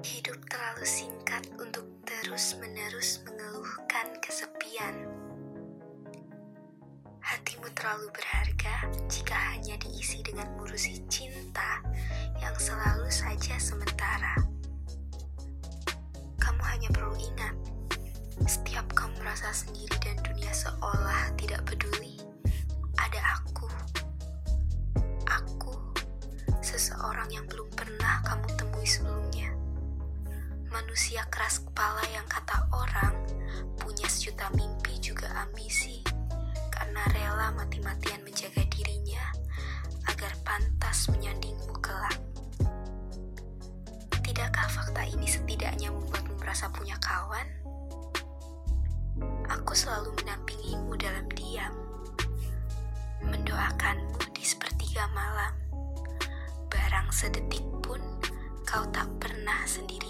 Hidup terlalu singkat untuk terus-menerus mengeluhkan kesepian. Hatimu terlalu berharga jika hanya diisi dengan ngurusi cinta yang selalu saja sementara. Kamu hanya perlu ingat, setiap kamu merasa sendiri dan dunia seolah tidak peduli, ada aku. Aku, seseorang yang belum pernah kamu temui sebelumnya manusia keras kepala yang kata orang punya sejuta mimpi juga ambisi karena rela mati-matian menjaga dirinya agar pantas menyandingmu kelak. Tidakkah fakta ini setidaknya membuatmu merasa punya kawan? Aku selalu menampingimu dalam diam, mendoakanmu di sepertiga malam. Barang sedetik pun kau tak pernah sendiri.